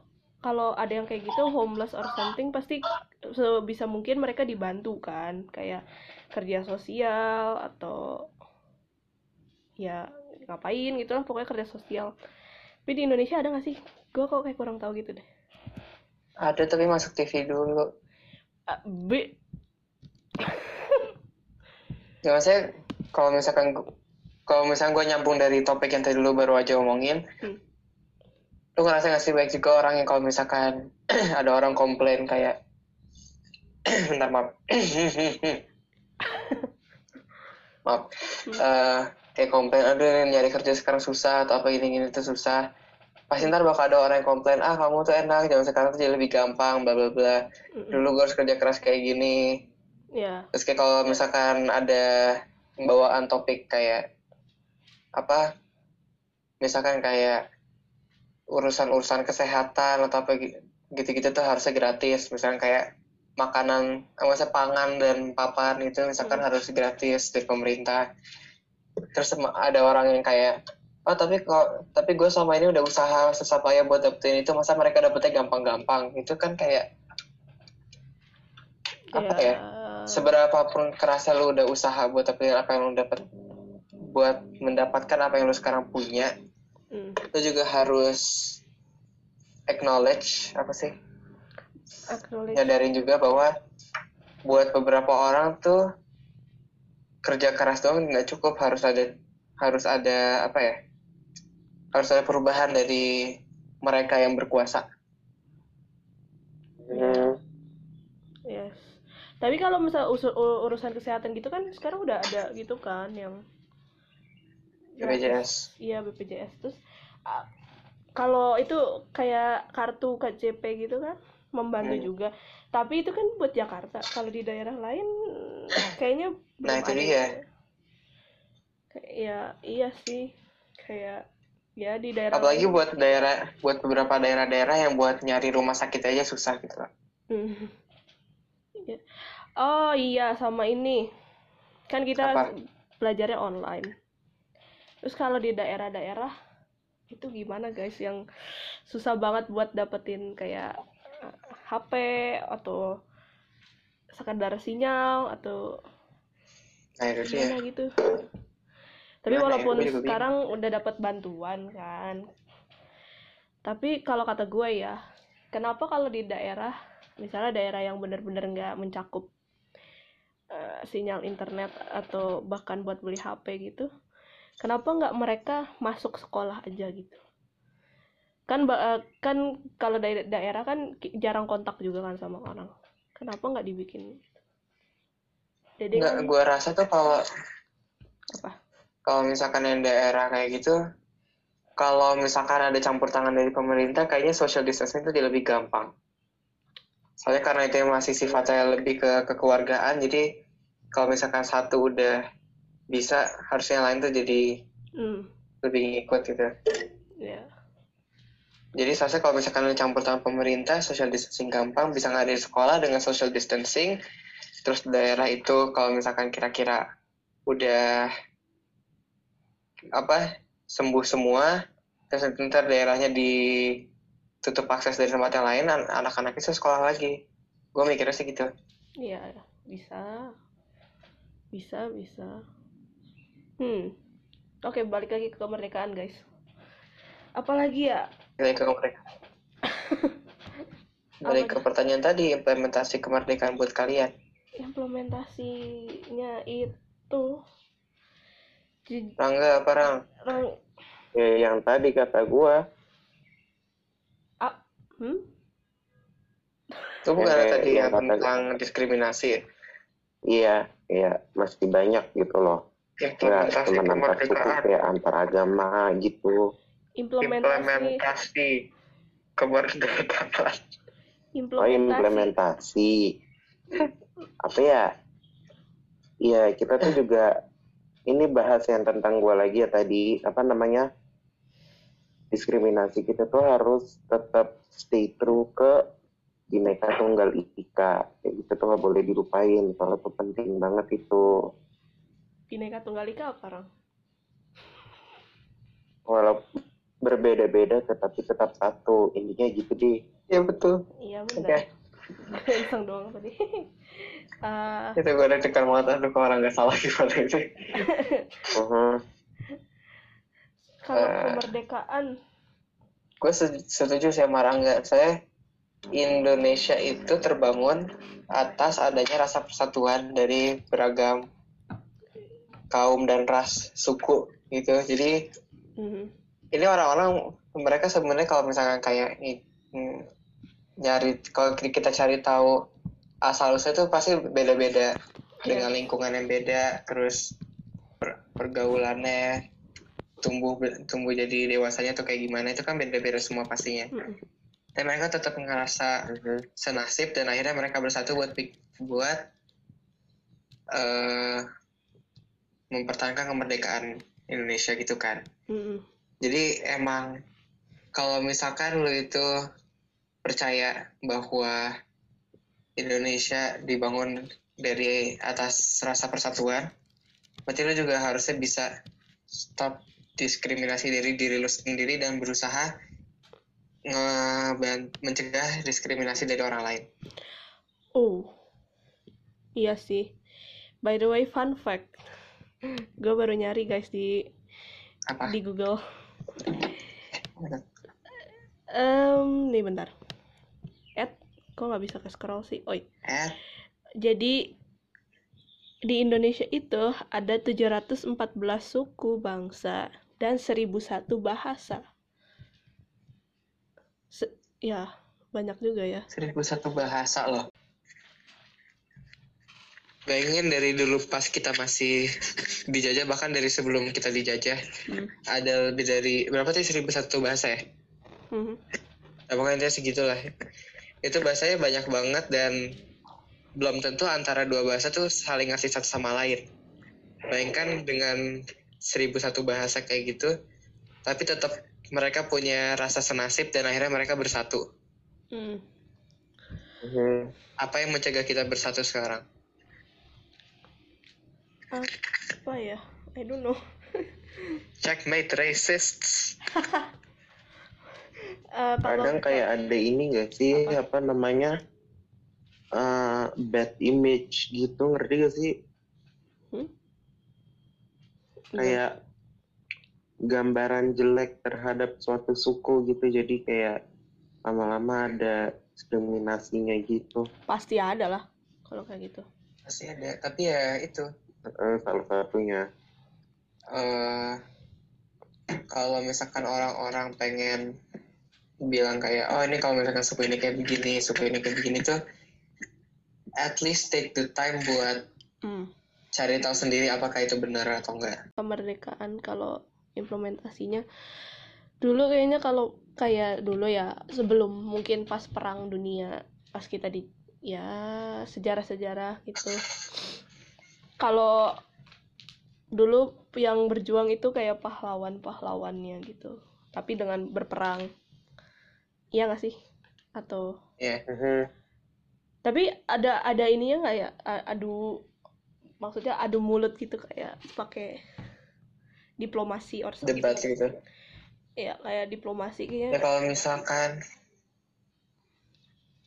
A: kalau ada yang kayak gitu homeless or something pasti sebisa mungkin mereka dibantu kan. Kayak kerja sosial atau ya ngapain gitu lah pokoknya kerja sosial. Tapi di Indonesia ada nggak sih? Gua kok kayak kurang tahu gitu deh.
B: Ada tapi masuk TV dulu.
A: Ah, B.
B: Ya maksudnya kalau misalkan kalau misalkan gue nyambung dari topik yang tadi lu baru aja omongin
A: Hmm.
B: Lu ngerasa gak sih baik juga orang yang kalau misalkan ada orang komplain kayak bentar maaf. Maaf. Eh, kayak komplain aduh nyari kerja sekarang susah atau apa gini gini itu susah. Pasti ntar bakal ada orang yang komplain ah kamu tuh enak zaman sekarang tuh jadi lebih gampang bla bla bla. Dulu gue harus kerja keras kayak gini.
A: Ya
B: Terus kayak kalau misalkan ada bawaan topik kayak apa, misalkan kayak urusan-urusan kesehatan atau apa gi- gitu-gitu tuh harusnya gratis. Misalkan kayak makanan eh, masa pangan dan papan itu misalkan
A: Hmm.
B: harus gratis dari pemerintah terus ada orang yang kayak oh tapi kok tapi gue selama ini udah usaha susah payah buat dapetin itu masa mereka dapetnya gampang-gampang itu kan kayak apa ya seberapa pun kerasa lu udah usaha buat dapetin apa yang lu dapet buat mendapatkan apa yang lu sekarang punya
A: Hmm.
B: lu juga harus acknowledge apa sih
A: Acknowledge.
B: nyadarin juga bahwa buat beberapa orang tuh kerja keras doang nggak cukup harus ada harus ada apa ya harus ada perubahan dari mereka yang berkuasa
C: Hmm.
A: Yes. Tapi kalau misal urusan kesehatan gitu kan sekarang udah ada gitu kan yang
B: BPJS
A: Iya BPJS terus kalau itu kayak kartu KJP gitu kan membantu
B: Hmm.
A: juga. Tapi itu kan buat Jakarta. Kalau di daerah lain kayaknya
B: Nah, itu dia.
A: Kayak ya iya sih. Kayak ya di daerah
B: apalagi
A: lain.
B: buat daerah buat beberapa daerah-daerah yang buat nyari rumah sakit aja susah gitu
A: Hmm. Iya. Oh iya sama ini kan kita
B: Apa?
A: belajarnya online. Terus kalau di daerah-daerah itu gimana guys yang susah banget buat dapetin kayak eh, HP atau sekedar sinyal atau
B: dia
A: gimana gitu. Tapi
B: ya,
A: walaupun
B: bingung.
A: sekarang udah dapat bantuan kan. Tapi kalau kata gue ya, kenapa kalau di daerah, misalnya daerah yang benar-benar nggak mencakup eh, sinyal internet atau bahkan buat beli HP gitu, kenapa nggak mereka masuk sekolah aja gitu? Kan eh, kan kalau dari daerah kan jarang kontak juga kan sama orang. Kenapa nggak dibikin? Jadi
B: nggak
A: kan
B: gue rasa tuh kalau
A: apa?
B: kalau misalkan yang daerah kayak gitu kalau misalkan ada campur tangan dari pemerintah kayaknya social distancing itu jadi lebih gampang soalnya karena itu masih sifatnya lebih ke kekeluargaan jadi kalau misalkan satu udah bisa harusnya yang lain tuh jadi
A: Hmm,
B: lebih ngikut gitu
A: ya.
B: jadi seharusnya kalau misalkan ada campur tangan pemerintah social distancing gampang bisa ngadain sekolah dengan social distancing terus daerah itu kalau misalkan kira-kira udah apa sembuh semua terus ntar daerahnya ditutup akses dari tempat yang lain an- anak-anak itu sekolah lagi gue mikirnya sih gitu
A: Iya, bisa. Bisa, bisa. Hmm. Oke, balik lagi ke kemerdekaan, guys. Apalagi ya?
B: balik ke mereka balik ke pertanyaan tadi implementasi kemerdekaan buat kalian
A: Implementasinya itu
B: Rangga apa Rang?
A: Rang-
C: Ya, yang tadi kata gua
A: ah, hmm?
B: Itu bukan
C: Eh,
B: tadi
C: yang
B: yang
C: kata-
B: tentang diskriminasi ya?
C: iya iya masih banyak gitu loh
B: implementasi
C: antar suku
B: kemerdekaan.
C: kayak antar agama gitu.
A: Implementasi
B: implementasi. Kemerdekaan.
C: Oh
A: implementasi.
C: Implementasi. Apa ya? Iya kita tuh juga ini bahas yang tentang gua lagi ya tadi apa namanya? Diskriminasi kita tuh harus tetap stay true ke Bhinneka Tunggal Ika. Kayak gitu tuh nggak boleh dilupain soalnya tuh penting banget itu
A: Bhinneka Tunggal Ika apa, Rang?
C: walaupun berbeda-beda tetapi tetap satu intinya gitu deh
B: ya betul
A: Iya,
B: oke
A: benar. Iseng doang tadi. Eh,
B: itu gue udah tekan banget aduh kok orang nggak salah gimana itu
C: Mhm.
A: kalau
B: Eh.
A: kemerdekaan
B: gue setuju sama Rangga saya Indonesia itu terbangun atas adanya rasa persatuan dari beragam kaum dan ras suku gitu. Jadi
A: mhm,
B: ini orang-orang mereka sebenarnya kalau misalkan kayak mm, nyari kalau kita cari tahu asal usulnya itu pasti beda-beda. Dengan lingkungan yang beda terus per- pergaulannya tumbuh tumbuh jadi dewasanya tuh kayak gimana itu kan beda-beda semua pastinya.
A: Mhm.
B: dan mereka tetap ngerasa
C: Mhm.
B: senasib dan akhirnya mereka bersatu buat buat eh mempertahankan kemerdekaan Indonesia gitu kan
A: Mhm.
B: jadi emang kalau misalkan lu itu percaya bahwa Indonesia dibangun dari atas rasa persatuan, berarti lo juga harusnya bisa stop diskriminasi dari diri lo sendiri dan berusaha mencegah diskriminasi dari orang lain.
A: Oh, iya sih. By the way, fun fact. Gue baru nyari guys di
B: Apa?
A: di Google. Em, nih bentar. Ed, kok nggak bisa ke scroll sih? Oi.
B: Eh,
A: Jadi di Indonesia itu ada 714 suku bangsa dan 1001 bahasa. Se- ya, banyak juga ya.
B: seribu satu bahasa loh. Bayangin dari dulu pas kita masih dijajah, bahkan dari sebelum kita dijajah,
A: Hmm.
B: ada lebih dari, berapa tadi seribu satu bahasa ya?
A: Mhm.
B: Nah, pokoknya segitulah. Itu bahasanya banyak banget dan belum tentu antara dua bahasa tuh saling ngasih satu sama lain. Bayangkan dengan seribu satu bahasa kayak gitu, tapi tetap mereka punya rasa senasib dan akhirnya mereka bersatu.
A: Hmm.
C: Hmm.
B: Apa yang mencegah kita bersatu sekarang?
A: Apa ya? I don't know.
B: Checkmate racists.
A: Eh, kalau-
C: kadang kayak ada ini gak sih apa, namanya eh, bad image gitu ngerti gak sih
A: Hmm?
C: kayak gambaran jelek terhadap suatu suku gitu jadi kayak lama-lama ada diskriminasinya gitu
A: pasti ada lah kalau kayak gitu.
B: Pasti ada, tapi ya itu.
C: Eh, salah satunya
B: eh kalau misalkan orang-orang pengen bilang kayak oh ini kalau misalkan suku ini kayak begini suku ini kayak begini tuh at least take the time buat
A: Hmm.
B: cari tahu sendiri apakah itu benar atau enggak.
A: Kemerdekaan kalau implementasinya. Dulu kayaknya kalau kayak dulu ya sebelum mungkin pas perang dunia pas kita di ya sejarah-sejarah gitu kalau dulu yang berjuang itu kayak pahlawan-pahlawannya gitu. Tapi dengan berperang. Iya nggak sih? Atau
B: ya
C: Mhm.
A: tapi ada ada ininya nggak ya? Adu maksudnya adu mulut gitu kayak pakai diplomasi or something.
B: Debat gitu.
A: Ya kayak diplomasi
B: ya
A: kayaknya
B: kalau misalkan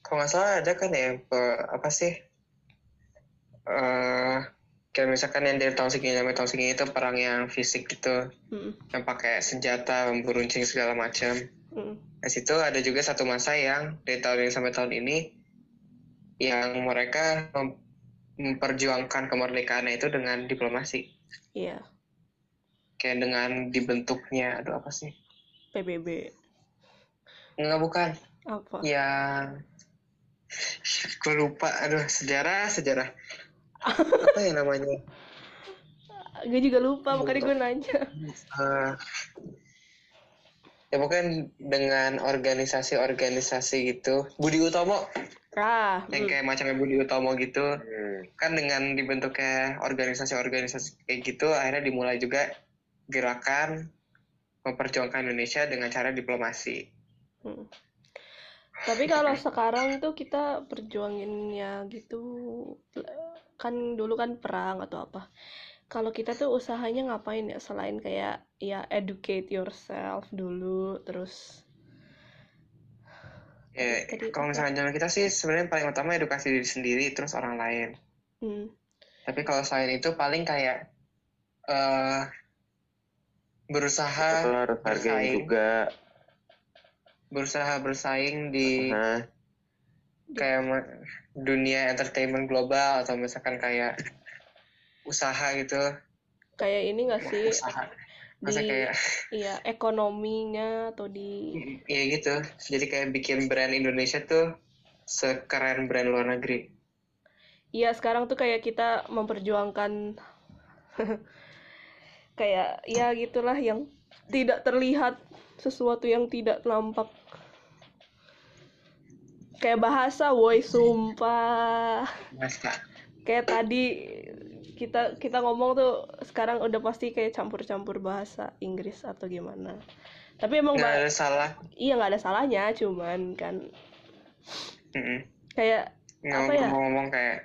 B: kalau nggak salah ada kan ya apa sih? Eh kayak misalkan yang dari tahun segini sampai tahun segini itu perang yang fisik gitu.
A: Mm,
B: yang pakai senjata memburuncing segala macam.
A: Mm,
B: Di situ ada juga satu masa yang dari tahun ini sampai tahun ini yang mereka mem- memperjuangkan kemerdekaannya itu dengan diplomasi.
A: iya.
B: Kayak dengan dibentuknya, aduh apa sih?
A: PBB
B: Enggak bukan,
A: apa?
B: Yang gue lupa, aduh sejarah sejarah. Apa ya namanya?
A: gue juga lupa makanya gue nanya
B: Eh, ya bukan dengan organisasi-organisasi gitu. Budi Utomo,
A: ah
B: yang kayak macamnya Budi Utomo gitu.
C: Hmm.
B: kan dengan dibentuknya organisasi-organisasi kayak gitu akhirnya dimulai juga gerakan memperjuangkan Indonesia dengan cara diplomasi.
A: mm. Tapi kalau sekarang tuh kita perjuanginnya gitu kan dulu kan perang atau apa. Kalau kita tuh usahanya ngapain ya? Selain kayak ya educate yourself dulu terus
B: Ya,
A: Tadi
B: kalau misalnya zaman kita sih sebenarnya paling utama edukasi diri sendiri terus orang lain.
A: hmm,
B: Tapi kalau selain itu paling kayak eh berusaha
C: harus hargain
B: bersaing.
C: juga
B: berusaha bersaing di
C: nah
B: kayak ma- dunia entertainment global atau misalkan kayak usaha gitu.
A: kayak ini gak sih
B: Usaha. Masa
A: di
B: kayak
A: ya ekonominya atau di
B: Iya gitu. Jadi kayak bikin brand Indonesia tuh sekeren brand luar negeri.
A: Iya sekarang tuh kayak kita memperjuangkan kayak ya gitulah yang tidak terlihat sesuatu yang tidak nampak. Kayak bahasa woi sumpah. Kayak tadi kita kita ngomong tuh sekarang udah pasti kayak campur-campur bahasa Inggris atau gimana. Tapi emang
B: Nggak ada salah.
A: iya nggak ada salahnya cuman kan. Kayak Apa ya?
B: ngomong-ngomong kayak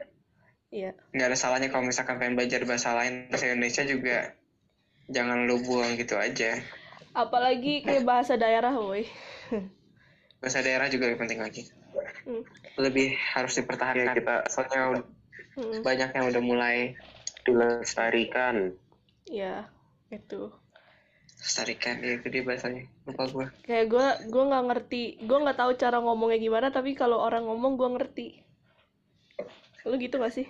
A: Iya.
B: nggak ada salahnya kalau misalkan pengen belajar bahasa lain bahasa Indonesia juga jangan lu buang gitu aja
A: Apalagi kayak bahasa daerah, woi.
B: bahasa daerah juga lebih penting lagi
A: Hmm.
B: lebih harus
C: Ya,
B: dipertahankan
C: kita
B: soalnya
A: Hmm.
B: banyak yang udah mulai
C: dilestarikan.
A: Ya, itu.
B: lestarikan ya itu dia bahasanya lupa gue
A: Kayak gue, gue nggak ngerti, gue nggak tahu cara ngomongnya gimana, tapi kalau orang ngomong gue ngerti. Lu gitu gak sih?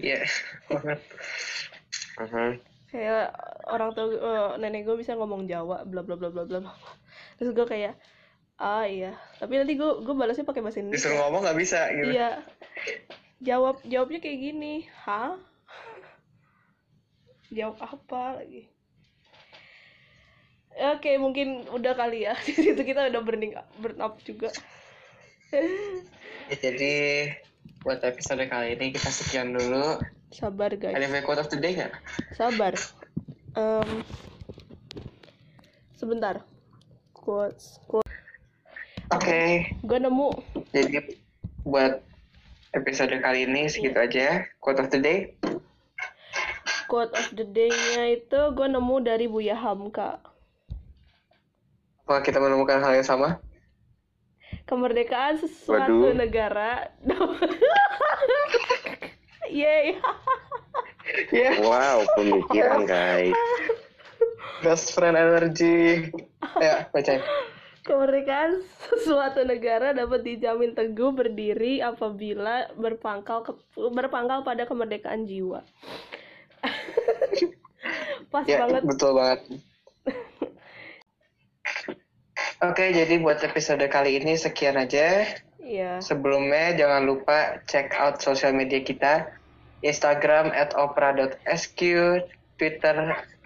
B: Iya banget
C: Aha.
A: Kayak orang tua eh, nenek gue bisa ngomong Jawa, bla bla bla bla bla. Terus gue kayak, ah iya. Tapi nanti gue gue balasnya pakai bahasa Indonesia.
B: disuruh ngomong nggak bisa gitu
A: Iya. Jawab jawabnya kayak gini. Hah? Jawab apa lagi? Oke, mungkin udah kali ya. Di situ kita udah burning burn up juga.
B: Ya, jadi buat episode kali ini kita sekian dulu
A: Sabar, guys.
B: ada yang quote of the day nggak
A: Sabar. Em, sebentar. Quotes, quotes.
B: oke
A: Gue nemu
B: jadi buat episode kali ini segitu aja quote of the day
A: quote of the day-nya itu gue nemu dari Buya Hamka.
B: apakah kita menemukan hal yang sama
A: Kemerdekaan sesuatu
C: Waduh.
A: negara. Yeay.
B: ya
C: Wow, pemikiran guys.
B: best friend energy ya baca
A: Kemerdekaan suatu negara dapat dijamin teguh berdiri apabila berpangkal ke- berpangkal pada kemerdekaan jiwa. Pas
B: ya
A: banget.
B: betul banget oke jadi buat episode kali ini sekian aja
A: Iya.
B: Sebelumnya jangan lupa check out sosial media kita Instagram at opera.sq Twitter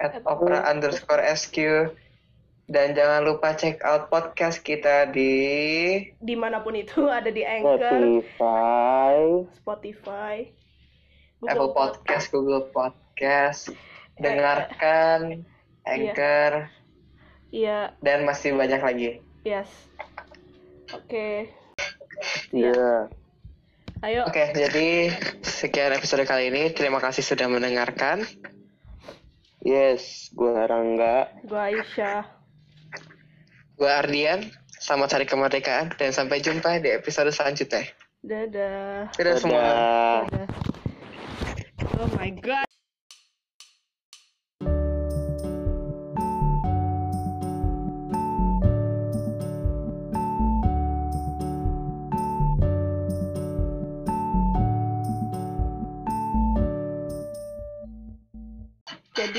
B: at opera underscore sq dan jangan lupa check out podcast kita di
A: Di mana pun itu ada di Anchor,
C: Spotify.
A: Spotify,
B: Apple Podcast, Google Podcast dengarkan Anchor
A: Iya,
B: dan masih banyak lagi
A: yes. Oke.
C: Iya.
A: Ayo.
B: Oke, jadi sekian episode kali ini. Terima kasih sudah mendengarkan.
C: Yes, gua Rangga.
A: Gua Aisyah.
B: Gue Ardian. Selamat Hari Kemerdekaan dan sampai jumpa di episode selanjutnya.
A: Dadah.
B: Dadah semua.
C: Dadah.
A: Oh my god.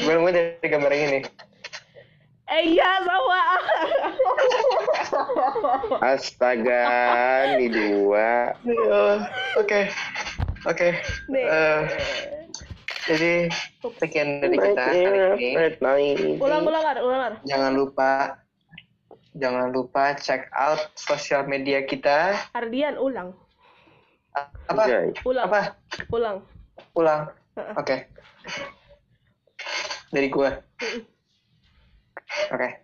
B: Gue nemu dari gambar yang ini.
A: eh iya sama.
C: Astaga, ini dua.
B: Aduh, Oke, oke. Eh, jadi sekian dari kita kali ini.
A: Ulang ulang ulang.
B: Jangan lupa, jangan lupa check out sosial media kita.
A: Ardian ulang.
B: Apa?
A: Ulang.
B: Apa?
A: Ulang.
B: Ulang. Oke. Dari gue. Oke.